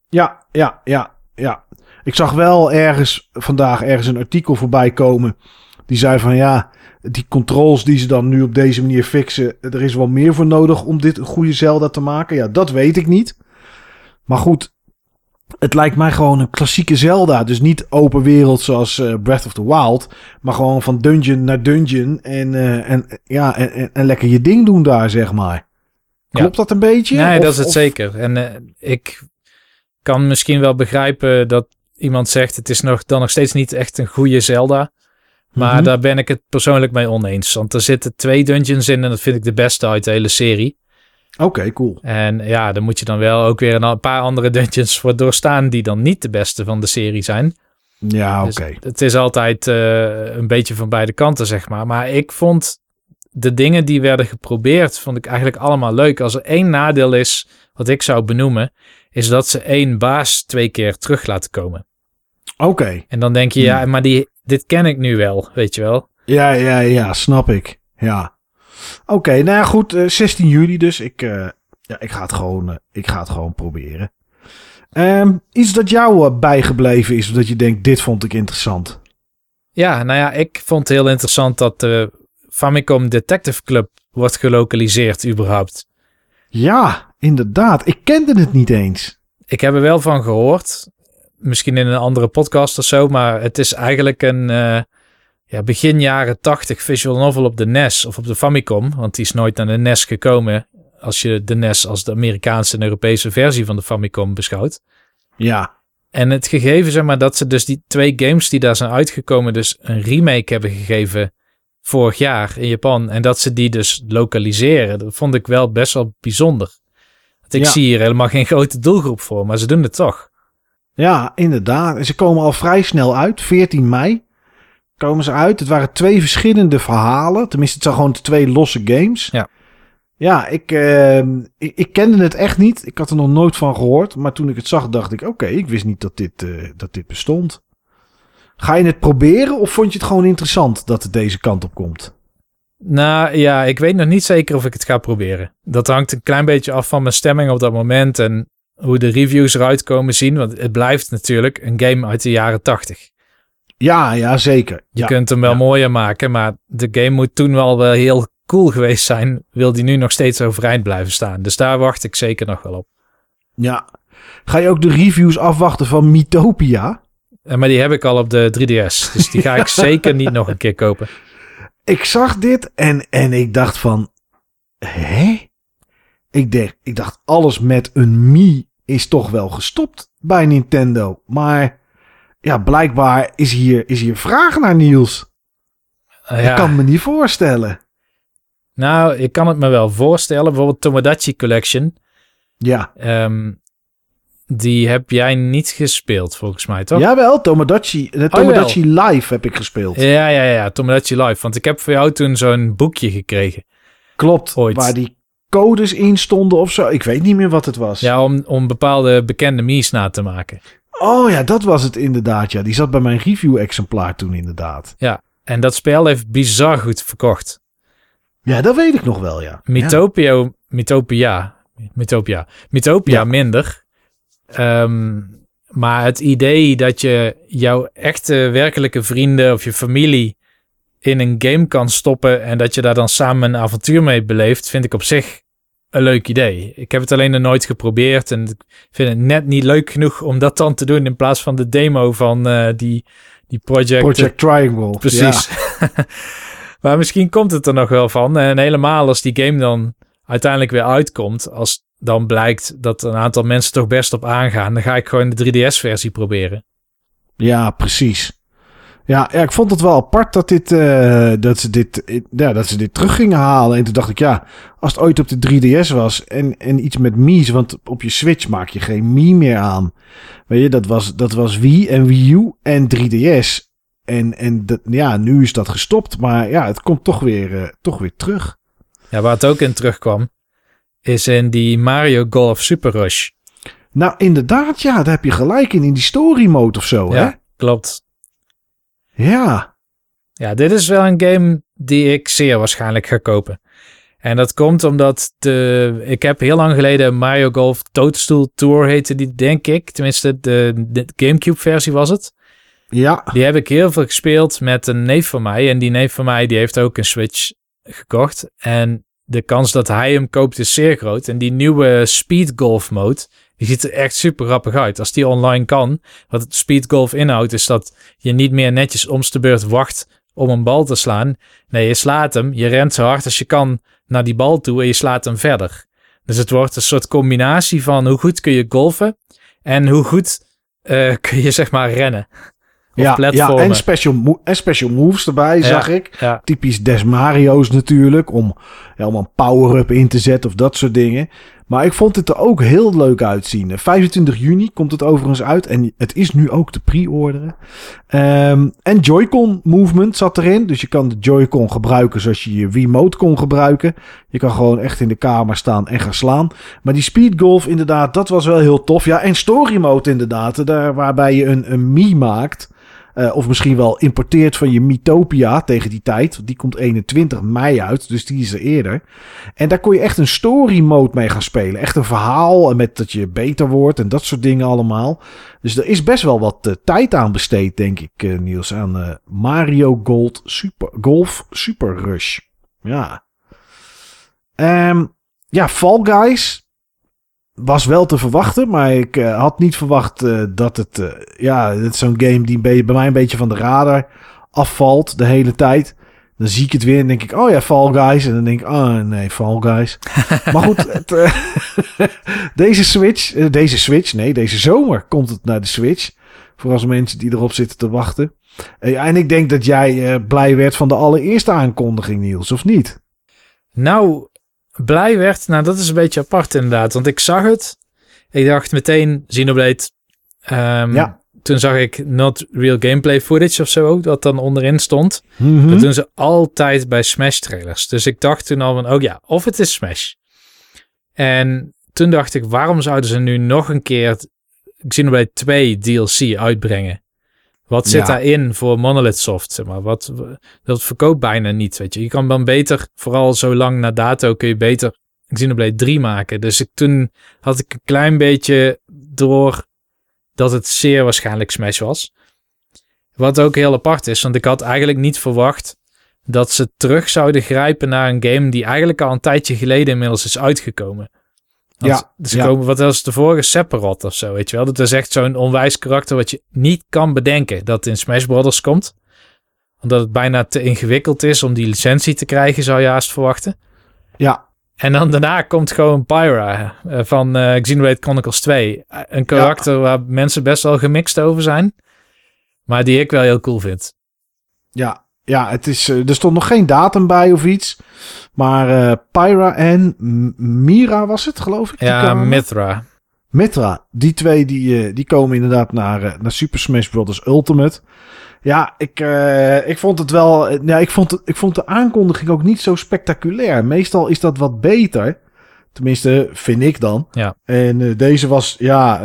Speaker 1: Ja, ja, ja, ja. Ik zag wel ergens vandaag ergens een artikel voorbij komen. Die zei van ja, die controls die ze dan nu op deze manier fixen. Er is wel meer voor nodig om dit een goede Zelda te maken. Ja, dat weet ik niet. Maar goed, het lijkt mij gewoon een klassieke Zelda. Dus niet open wereld zoals eh, Breath of the Wild. Maar gewoon van dungeon naar dungeon. En, eh, en, ja, en, en, lekker je ding doen daar, zeg maar.
Speaker 2: Ja.
Speaker 1: Klopt dat een beetje?
Speaker 2: Nee,
Speaker 1: Of-
Speaker 2: dat is het
Speaker 1: of-
Speaker 2: zeker. En eh, ik kan misschien wel begrijpen dat iemand zegt, het is nog, dan nog steeds niet echt een goede Zelda. Maar
Speaker 1: Mhm.
Speaker 2: daar ben ik het persoonlijk mee oneens. Want er zitten twee dungeons in en dat vind ik de beste uit de hele serie.
Speaker 1: Oké, cool.
Speaker 2: En ja, dan moet je dan wel ook weer een paar andere dungeons voor doorstaan die dan niet de beste van de serie zijn.
Speaker 1: Ja,
Speaker 2: Dus
Speaker 1: oké.
Speaker 2: het is altijd eh, een beetje van beide kanten, zeg maar. Maar ik vond de dingen die werden geprobeerd, vond ik eigenlijk allemaal leuk. Als er één nadeel is, wat ik zou benoemen, is dat ze één baas twee keer terug laten komen.
Speaker 1: Oké.
Speaker 2: En dan denk je, ja, maar die, dit ken ik nu wel, weet je wel.
Speaker 1: Ja, ja, ja, snap ik. Ja. Oké, nou ja, goed. eh, 16 juli dus. Ik, eh, ja, ik, ga, het gewoon, eh, ik ga het gewoon proberen. Ehm, iets dat jou eh, bijgebleven is, of dat je denkt, dit vond ik interessant.
Speaker 2: Ja, nou ja, ik vond het heel interessant dat de Famicom Detective Club wordt gelokaliseerd überhaupt.
Speaker 1: Ja, inderdaad. Ik kende het niet eens.
Speaker 2: Ik heb er wel van gehoord. Misschien in een andere podcast of zo. Maar het is eigenlijk een eh, ja, begin jaren 80 visual novel op de NES of op de Famicom. Want die is nooit naar de NES gekomen. Als je de NES als de Amerikaanse en Europese versie van de Famicom beschouwt.
Speaker 1: Ja.
Speaker 2: En het gegeven, zeg maar, dat ze dus die twee games die daar zijn uitgekomen, dus een remake hebben gegeven vorig jaar in Japan. En dat ze die dus lokaliseren, dat vond ik wel best wel bijzonder. Want ik
Speaker 1: Ja.
Speaker 2: zie hier helemaal geen grote doelgroep voor, maar ze doen het toch.
Speaker 1: Ja, inderdaad. Ze komen al vrij snel uit. 14 mei komen ze uit. Het waren twee verschillende verhalen. Tenminste, het zijn gewoon twee losse games.
Speaker 2: Ja.
Speaker 1: Ja, ik, ehm, ik, ik kende het echt niet. Ik had er nog nooit van gehoord. Maar toen ik het zag, dacht ik: oké, ik wist niet dat dit, eh, dat dit bestond. Ga je het proberen of vond je het gewoon interessant dat het deze kant op komt?
Speaker 2: Nou ja, ik weet nog niet zeker of ik het ga proberen. Dat hangt een klein beetje af van mijn stemming op dat moment en hoe de reviews eruit komen zien. Want het blijft natuurlijk een game uit de jaren 80.
Speaker 1: Ja, ja, zeker.
Speaker 2: Je
Speaker 1: Ja,
Speaker 2: kunt hem wel
Speaker 1: ja.
Speaker 2: mooier maken, maar de game moet toen wel wel heel cool geweest zijn. Wil die nu nog steeds overeind blijven staan. Dus daar wacht ik zeker nog wel op.
Speaker 1: ja. Ga je ook de reviews afwachten van Mythopia?
Speaker 2: Eh, Maar die heb ik al op de 3DS. Dus die ga ik [LAUGHS] zeker niet nog een keer kopen.
Speaker 1: Ik zag dit en, en ik dacht van... Hè? Ik, ik dacht, alles met een Mii is toch wel gestopt bij Nintendo. Maar ja, blijkbaar is hier, is hier vraag naar Niels.
Speaker 2: Eh, ja.
Speaker 1: Ik kan me niet voorstellen.
Speaker 2: Nou, ik kan het me wel voorstellen. Bijvoorbeeld Tomodachi Collection.
Speaker 1: Ja.
Speaker 2: Ehm, die heb jij niet gespeeld, volgens mij, toch?
Speaker 1: Jawel, Tomodachi, de Tomodachi Live heb ik gespeeld.
Speaker 2: Ja, ja, ja, Tomodachi Live. Want ik heb voor jou toen zo'n boekje gekregen.
Speaker 1: Klopt,
Speaker 2: Ooit.
Speaker 1: waar die codes in stonden of zo. Ik weet niet meer wat het was.
Speaker 2: Ja, om, om bepaalde bekende Mii's na te maken.
Speaker 1: Oh ja, dat was het inderdaad. Ja, die zat bij mijn review-exemplaar toen inderdaad.
Speaker 2: En dat spel heeft bizar goed verkocht.
Speaker 1: Ja, dat weet ik nog wel, ja.
Speaker 2: Mythopia, Mythopia, Mythopia, Mythopia
Speaker 1: Ja.
Speaker 2: minder. Ehm, maar het idee dat je jouw echte werkelijke vrienden of je familie in een game kan stoppen en dat je daar dan samen een avontuur mee beleeft, vind ik op zich een leuk idee. Ik heb het alleen nog nooit geprobeerd en ik vind het net niet leuk genoeg om dat dan te doen in plaats van de demo van eh, die, die project.
Speaker 1: Project Triangle.
Speaker 2: Precies. [LAUGHS] maar misschien komt het er nog wel van. En helemaal als die game dan uiteindelijk weer uitkomt, als dan blijkt dat een aantal mensen toch best op aangaan, dan ga ik gewoon de 3DS-versie proberen.
Speaker 1: Ja, precies. Ja, ja, ik vond het wel apart dat, dit, eh, dat, ze dit, ja, dat ze dit terug gingen halen. En toen dacht ik, ja, als het ooit op de 3DS was en, en iets met Mii's, want op je Switch maak je geen Mii meer aan. Weet je, dat was, dat was Wii en Wii U en 3DS. En, en dat, ja, nu is dat gestopt, maar ja, het komt toch weer, eh, toch weer terug.
Speaker 2: Ja, waar het ook in terugkwam, is in die Mario Golf Super Rush.
Speaker 1: Nou, inderdaad, ja, daar heb je gelijk in, in die story mode of zo, hè?
Speaker 2: Klopt.
Speaker 1: Ja,
Speaker 2: Ja, dit is wel een game die ik zeer waarschijnlijk ga kopen. En dat komt omdat de, ik heb heel lang geleden Mario Golf Toadstool Tour heette die, denk ik. Tenminste, de, de Gamecube versie was het.
Speaker 1: ja,
Speaker 2: Die heb ik heel veel gespeeld met een neef van mij. En die neef van mij die heeft ook een Switch gekocht. En de kans dat hij hem koopt is zeer groot. En die nieuwe Speed Golf mode, die ziet er echt super grappig uit. Als die online kan, wat het Speed Golf inhoudt, is dat je niet meer netjes om de beurt wacht om een bal te slaan. Nee, je slaat hem, je rent zo hard als je kan naar die bal toe en je slaat hem verder. Dus het wordt een soort combinatie van hoe goed kun je golfen en hoe goed eh, [LAUGHS] kun je zeg maar rennen. Of
Speaker 1: ja, ja, en special, en special moves erbij,
Speaker 2: Ja.
Speaker 1: zag ik.
Speaker 2: Ja,
Speaker 1: Typisch Des Mario's natuurlijk, om, ja, een power-up in te zetten of dat soort dingen. Maar ik vond het er ook heel leuk uitzien. 25 juni komt het overigens uit en het is nu ook te pre-orderen. Ehm, en Joy-Con movement zat erin, dus je kan de Joy-Con gebruiken zoals je je Wiimote kon gebruiken. Je kan gewoon echt in de kamer staan en gaan slaan. Maar die Speed Golf inderdaad, dat was wel heel tof. Ja, en Story Mode inderdaad, daar, waarbij je een, een Mii maakt. Eh, of misschien wel importeert van je Mythopia tegen die tijd. Die komt 21 mei uit, dus die is er eerder. En daar kon je echt een story mode mee gaan spelen. Echt een verhaal met dat je beter wordt en dat soort dingen allemaal. Dus er is best wel wat eh, tijd aan besteed, denk ik, eh, Niels. Aan Mario Gold Super, Golf Super Rush. Ja. Ehm, ja, Fall Guys was wel te verwachten, maar ik eh, had niet verwacht eh, dat het... eh, ja, het is zo'n game die bij, bij mij een beetje van de radar afvalt de hele tijd. Dan zie ik het weer en denk ik, oh ja, Fall Guys. En dan denk ik, oh nee, Fall Guys. [LAUGHS] maar goed, het, [LAUGHS] deze Switch, deze Switch, nee, deze zomer komt het naar de Switch. Voor als mensen die erop zitten te wachten. En ik denk dat jij blij werd van de allereerste aankondiging, Niels, of niet?
Speaker 2: Nou, blij werd, nou dat is een beetje apart inderdaad. Want ik zag het. Ik dacht meteen Xenoblade. Ehm,
Speaker 1: Ja.
Speaker 2: Toen zag ik not real gameplay footage of zo wat dan onderin stond.
Speaker 1: Mhm.
Speaker 2: Dat doen ze altijd bij Smash trailers. Dus ik dacht toen al van, oh ja, of het is Smash. En toen dacht ik, waarom zouden ze nu nog een keer Xenoblade 2 DLC uitbrengen? Wat zit
Speaker 1: Ja.
Speaker 2: daarin voor Monolith Soft? Zeg maar? Wat, dat verkoopt bijna niet, weet je. Je kan dan beter, vooral zo lang na dato, kun je beter Xenoblade 3 maken. Dus ik, toen had ik een klein beetje door dat het zeer waarschijnlijk Smash was. Wat ook heel apart is, want ik had eigenlijk niet verwacht dat ze terug zouden grijpen naar een game die eigenlijk al een tijdje geleden inmiddels is uitgekomen.
Speaker 1: Ja,
Speaker 2: Ze
Speaker 1: ja.
Speaker 2: komen, wat was de vorige Sephiroth of zo, weet je wel? Dat is echt zo'n onwijs karakter wat je niet kan bedenken dat in Smash Brothers komt. Omdat het bijna te ingewikkeld is om die licentie te krijgen, zou je haast verwachten.
Speaker 1: Ja,
Speaker 2: En dan daarna komt gewoon Pyra eh, van eh Xenoblade Chronicles 2. Eh, Een karakter waar mensen best wel gemixt over zijn. Maar die ik wel heel cool vind.
Speaker 1: ja, ja het is, eh, er stond nog geen datum bij of iets. Maar eh, Pyra en Mira was het, geloof ik?
Speaker 2: Ja. Mithra.
Speaker 1: Mitra, die twee die, eh, die komen inderdaad naar, naar Super Smash Bros. Ultimate. Ja, ik, ik vond het wel. ja, ik, vond het, ik vond de aankondiging ook niet zo spectaculair. Meestal is dat wat beter. Tenminste, vind ik dan.
Speaker 2: Ja.
Speaker 1: En deze was, ja,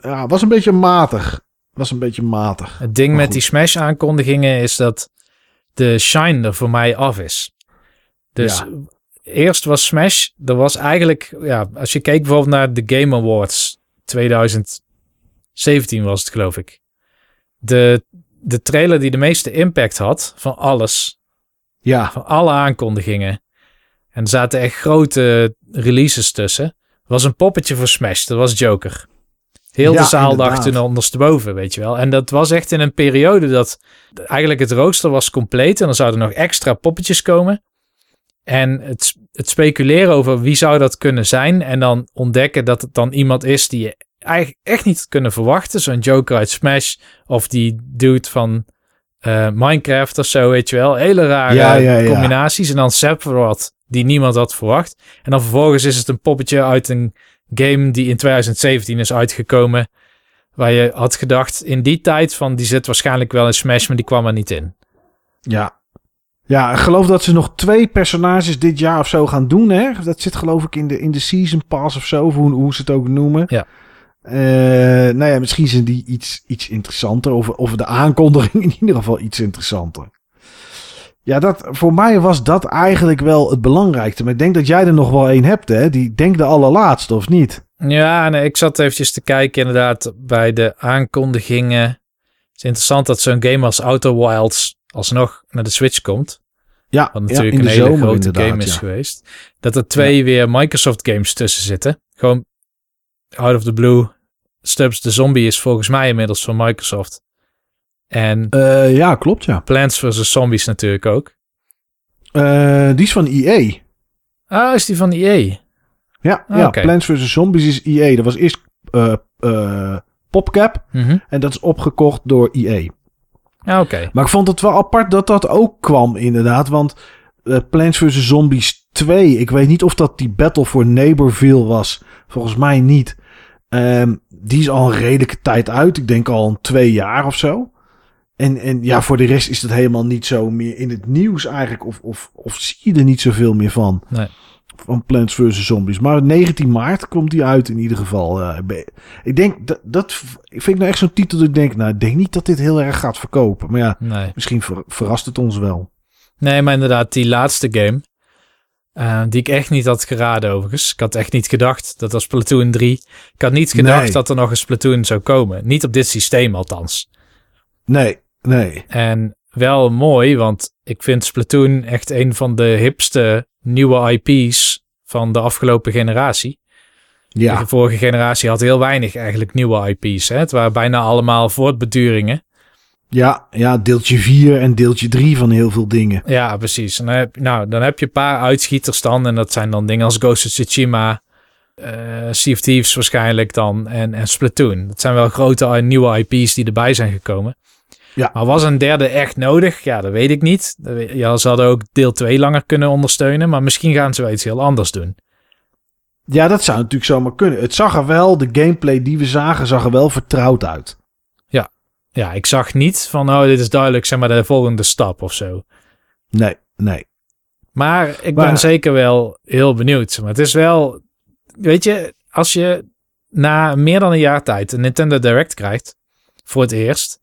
Speaker 1: ja, was een beetje matig. Was een beetje matig.
Speaker 2: Het ding met die Smash aankondigingen is dat de shine er voor mij af is. Dus
Speaker 1: Ja.
Speaker 2: eerst was Smash, er was eigenlijk, ja, als je keek bijvoorbeeld naar de Game Awards 2017 was het geloof ik. De, de trailer die de meeste impact had van alles,
Speaker 1: Ja,
Speaker 2: van alle aankondigingen. En er zaten echt grote releases tussen. Was een poppetje voor Smash, dat was Joker. Heel
Speaker 1: Ja,
Speaker 2: de zaal
Speaker 1: inderdaad.
Speaker 2: dacht toen ondersteboven, weet je wel. En dat was echt in een periode dat eigenlijk het rooster was compleet. En er zouden nog extra poppetjes komen. En het, het speculeren over wie zou dat kunnen zijn. En dan ontdekken dat het dan iemand is die je eigenlijk echt niet had kunnen verwachten. Zo'n Joker uit Smash. Of die dude van eh, Minecraft of zo, weet je wel. Hele rare
Speaker 1: Ja, ja, ja.
Speaker 2: combinaties. En dan Sephiroth, die niemand had verwacht. En dan vervolgens is het een poppetje uit een game die in 2017 is uitgekomen. Waar je had gedacht in die tijd van die zit waarschijnlijk wel in Smash, maar die kwam er niet in.
Speaker 1: ja. Ja, ik geloof dat ze nog twee personages dit jaar of zo gaan doen, hè? Dat zit geloof ik in de, in de Season Pass of zo, of hoe, hoe ze het ook noemen.
Speaker 2: Ja.
Speaker 1: Eh, nou ja, misschien zijn die iets, iets interessanter. Of, of de aankondiging [LAUGHS] in ieder geval iets interessanter. Ja, dat, voor mij was dat eigenlijk wel het belangrijkste. Maar ik denk dat jij er nog wel één hebt, hè? Die denk de allerlaatste, of niet?
Speaker 2: Ja, nee, ik zat eventjes te kijken inderdaad bij de aankondigingen. Het is interessant dat zo'n game als Outer Wilds alsnog naar de Switch komt.
Speaker 1: Ja,
Speaker 2: Wat natuurlijk een
Speaker 1: de
Speaker 2: hele
Speaker 1: zomer
Speaker 2: grote game is
Speaker 1: ja.
Speaker 2: geweest. Dat er twee weer Microsoft games tussen zitten. Gewoon out of the blue. Stubbs the Zombie is volgens mij inmiddels van Microsoft. En
Speaker 1: Eh, ja, klopt, ja.
Speaker 2: Plants vs. Zombies natuurlijk ook.
Speaker 1: Eh, die is van EA.
Speaker 2: Ah, is die van EA?
Speaker 1: Ja,
Speaker 2: Ah,
Speaker 1: ja. Plants vs. Zombies is EA. Dat was eerst eh, PopCap.
Speaker 2: Mhm.
Speaker 1: En dat is opgekocht door EA.
Speaker 2: Ja, oké.
Speaker 1: Maar ik vond het wel apart dat dat ook kwam, inderdaad. Want Plants vs. Zombies 2, ik weet niet of dat die Battle for Neighborville was. Volgens mij niet. Ehm, die is al een redelijke tijd uit. Ik denk al een twee jaar of zo. En, en ja, voor de rest is het helemaal niet zo meer in het nieuws eigenlijk. Of, of, of zie je er niet zoveel meer van.
Speaker 2: Nee.
Speaker 1: Van Plants vs. Zombies. Maar 19 maart komt die uit in ieder geval. Eh, ik denk, dat, dat vind ik nou echt zo'n titel dat ik denk... Nou, ik denk niet dat dit heel erg gaat verkopen. Maar ja,
Speaker 2: Nee.
Speaker 1: Misschien ver- verrast het ons wel.
Speaker 2: Nee, maar inderdaad, die laatste game. eh, die ik echt niet had geraden overigens. Ik had echt niet gedacht. Dat was Splatoon 3. Ik had niet gedacht
Speaker 1: Nee.
Speaker 2: dat er nog een Splatoon zou komen. Niet op dit systeem althans.
Speaker 1: Nee, nee.
Speaker 2: En wel mooi, want ik vind Splatoon echt een van de hipste nieuwe IP's van de afgelopen generatie.
Speaker 1: Ja,
Speaker 2: De vorige generatie had heel weinig eigenlijk nieuwe IP's. Hè? Het waren bijna allemaal voortbeduringen.
Speaker 1: ja, ja, deeltje 4 en deeltje 3 van heel veel dingen.
Speaker 2: Ja, precies. En dan heb, nou, dan heb je een paar uitschieters dan. En dat zijn dan dingen als Ghost of Tsushima, Sea of Thieves waarschijnlijk dan en, en Splatoon. Dat zijn wel grote eh, nieuwe IP's die erbij zijn gekomen.
Speaker 1: Ja.
Speaker 2: Maar was een derde echt nodig? Ja, dat weet ik niet. Ja, ze hadden ook deel 2 langer kunnen ondersteunen. Maar misschien gaan ze wel iets heel anders doen.
Speaker 1: Ja, dat zou natuurlijk zomaar kunnen. Het zag er wel, de gameplay die we zagen, zag er wel vertrouwd uit.
Speaker 2: Ja, ik zag niet van, oh, dit is duidelijk, zeg maar, de volgende stap of zo.
Speaker 1: Nee, nee.
Speaker 2: Maar ik
Speaker 1: Maar-
Speaker 2: ben zeker wel heel benieuwd. Maar het is wel, weet je, als je na meer dan een jaar tijd een Nintendo Direct krijgt, voor het eerst,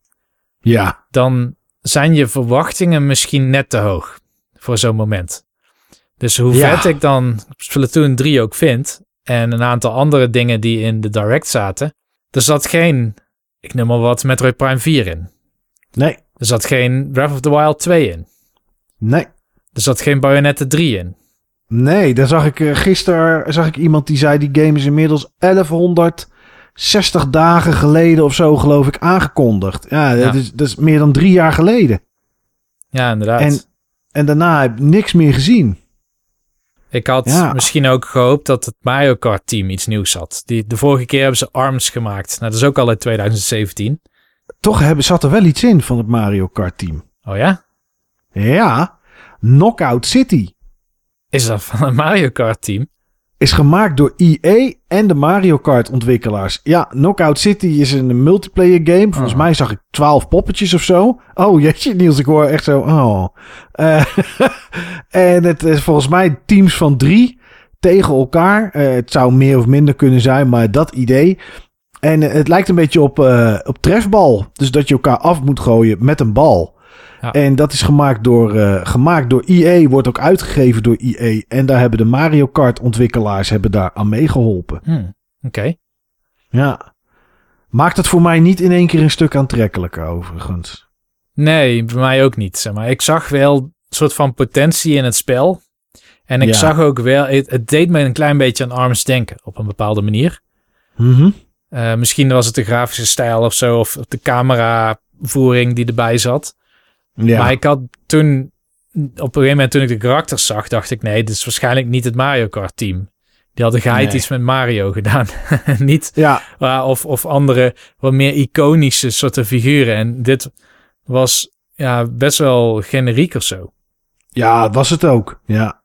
Speaker 1: Ja,
Speaker 2: dan zijn je verwachtingen misschien net te hoog voor zo'n moment. Dus hoe
Speaker 1: Ja.
Speaker 2: vet ik dan Splatoon 3 ook vind, en een aantal andere dingen die in de Direct zaten, er zat geen, ik noem maar wat, Metroid Prime 4 in.
Speaker 1: nee,
Speaker 2: Er zat geen Breath of the Wild 2 in.
Speaker 1: nee,
Speaker 2: Er zat geen Bayonetta 3 in.
Speaker 1: Nee, daar zag ik eh, gisteren zag ik iemand die zei die game is inmiddels 1160 dagen geleden of zo geloof ik aangekondigd. Ja,
Speaker 2: Ja.
Speaker 1: Dat, is, dat is meer dan drie jaar geleden.
Speaker 2: Ja, inderdaad.
Speaker 1: En, en daarna heb ik niks meer gezien.
Speaker 2: ik had
Speaker 1: Ja.
Speaker 2: misschien ook gehoopt dat het Mario Kart team iets nieuws had. Die, de vorige keer hebben ze ARMS gemaakt. Nou, dat is ook al uit 2017.
Speaker 1: Toch hebben, zat er wel iets in van het Mario Kart team.
Speaker 2: Oh ja?
Speaker 1: Ja, Knockout City
Speaker 2: Is dat van het Mario Kart team?
Speaker 1: Is gemaakt door EA en de Mario Kart ontwikkelaars. Ja, Knockout City is een multiplayer game. Volgens
Speaker 2: Oh.
Speaker 1: mij zag ik 12 poppetjes of zo. Oh [LAUGHS] jeetje, Niels, ik hoor echt zo. Oh. Eh, [LAUGHS] en het is volgens mij teams van drie tegen elkaar. Eh, het zou meer of minder kunnen zijn, maar dat idee. En het lijkt een beetje op, eh, op trefbal. Dus dat je elkaar af moet gooien met een bal.
Speaker 2: Ja.
Speaker 1: En dat is gemaakt door, eh, gemaakt door EA, wordt ook uitgegeven door EA. En daar hebben de Mario Kart ontwikkelaars hebben daar aan meegeholpen.
Speaker 2: Hm, Oké.
Speaker 1: Ja. Maakt het voor mij niet in één keer een stuk aantrekkelijker, overigens.
Speaker 2: Nee, bij mij ook niet. Zeg maar. Ik zag wel een soort van potentie in het spel. En ik
Speaker 1: Ja.
Speaker 2: zag ook wel, het, het deed me een klein beetje aan ARMS denken op een bepaalde manier.
Speaker 1: Mhm.
Speaker 2: Eh, misschien was het de grafische stijl of zo, of de cameravoering die erbij zat.
Speaker 1: Ja.
Speaker 2: Maar ik had toen, op een gegeven moment toen ik de karakters zag, dacht ik, nee, dit is waarschijnlijk niet het Mario Kart team. Die hadden geheid
Speaker 1: Nee.
Speaker 2: iets met Mario [LAUGHS] gedaan. [LAUGHS] niet,
Speaker 1: ja.
Speaker 2: of, of andere, wat meer iconische soorten figuren. En dit was ja, best wel generiek of zo.
Speaker 1: Ja, dat was het ook. Ja.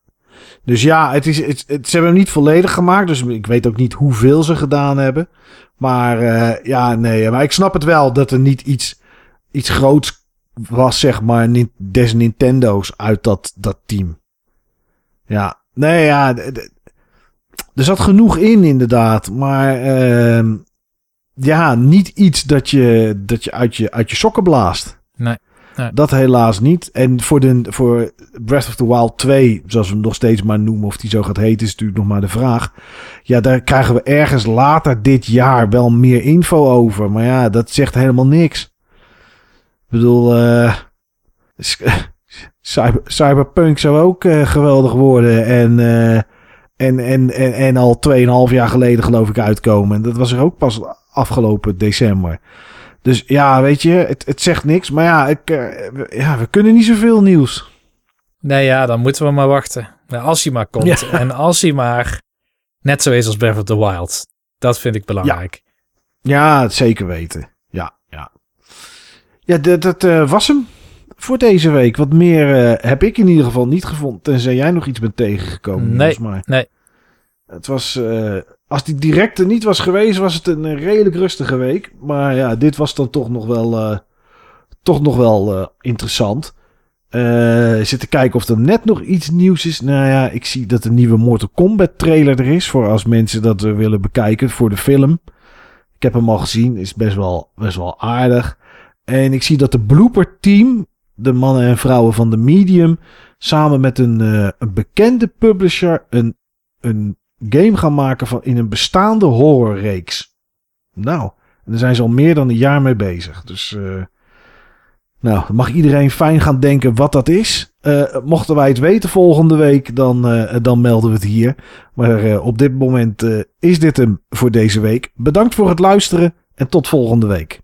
Speaker 1: Dus ja, het is, het, het- ze hebben hem niet volledig gemaakt. Dus ik weet ook niet hoeveel ze gedaan hebben. Maar eh, ja, nee. Maar ik snap het wel dat er niet iets, iets groots was, zeg maar, des Nintendo's uit dat, dat team. Ja, nee, ja. Er zat genoeg in, inderdaad. Maar ehm, ja, niet iets dat je, dat je, uit, je uit je sokken blaast.
Speaker 2: Nee, nee.
Speaker 1: Dat helaas niet. En voor, de, voor Breath of the Wild 2, zoals we hem nog steeds maar noemen, of die zo gaat heten, is natuurlijk nog maar de vraag. Ja, daar krijgen we ergens later dit jaar wel meer info over. Maar ja, dat zegt helemaal niks. Ik bedoel, eh, [LAUGHS] cyber, Cyberpunk zou ook eh, geweldig worden. En, eh, en, en, en, en al 2,5 jaar geleden geloof ik uitkomen. En dat was er ook pas afgelopen december. Dus ja, weet je, het, het zegt niks. Maar ja, ik, we, ja, we kunnen niet zoveel nieuws.
Speaker 2: Nee, ja, dan moeten we maar wachten. Nou, als hij maar komt.
Speaker 1: Ja. [LAUGHS]
Speaker 2: En als hij maar net zo is als Breath of the Wild. Dat vind ik belangrijk.
Speaker 1: Ja, het zeker weten. Ja, dat, dat eh, was hem voor deze week. Wat meer eh, heb ik in ieder geval niet gevonden. Tenzij jij nog iets bent tegengekomen.
Speaker 2: Nee,
Speaker 1: volgens mij.
Speaker 2: nee.
Speaker 1: Het was, eh, als die directe niet was geweest, was het een redelijk rustige week. Maar ja, dit was dan toch nog wel, toch nog wel interessant. Zit te kijken of er net nog iets nieuws is. Nou ja, ik zie dat een nieuwe Mortal Kombat trailer er is. Voor als mensen dat willen bekijken voor de film. Ik heb hem al gezien. Is best wel, best wel aardig. En ik zie dat de Blooper Team, de mannen en vrouwen van de Medium, samen met een, eh, een bekende publisher een, een game gaan maken van in een bestaande horrorreeks. Nou, en daar zijn ze al meer dan een jaar mee bezig. Dus eh, nou, mag iedereen fijn gaan denken wat dat is. Eh, mochten wij het weten volgende week, dan, dan melden we het hier. Maar op dit moment is dit hem voor deze week. Bedankt voor het luisteren en tot volgende week.